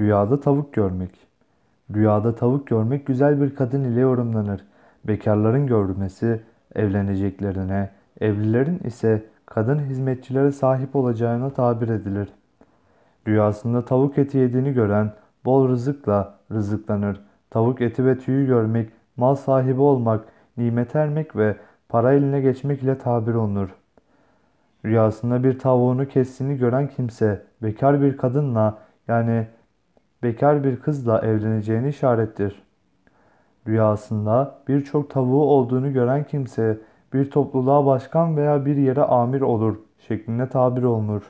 Rüyada tavuk görmek. Rüyada tavuk görmek güzel bir kadın ile yorumlanır. Bekarların görmesi evleneceklerine, evlilerin ise kadın hizmetçilere sahip olacağına tabir edilir. Rüyasında tavuk eti yediğini gören bol rızıkla rızıklanır. Tavuk eti ve tüyü görmek, mal sahibi olmak, nimet ermek ve para eline geçmek ile tabir olunur. Rüyasında bir tavuğunu kestiğini gören kimse bekar bir kadınla yani bekar bir kızla evleneceğini işarettir. Rüyasında birçok tavuğu olduğunu gören kimse bir topluluğa başkan veya bir yere amir olur şeklinde tabir olunur.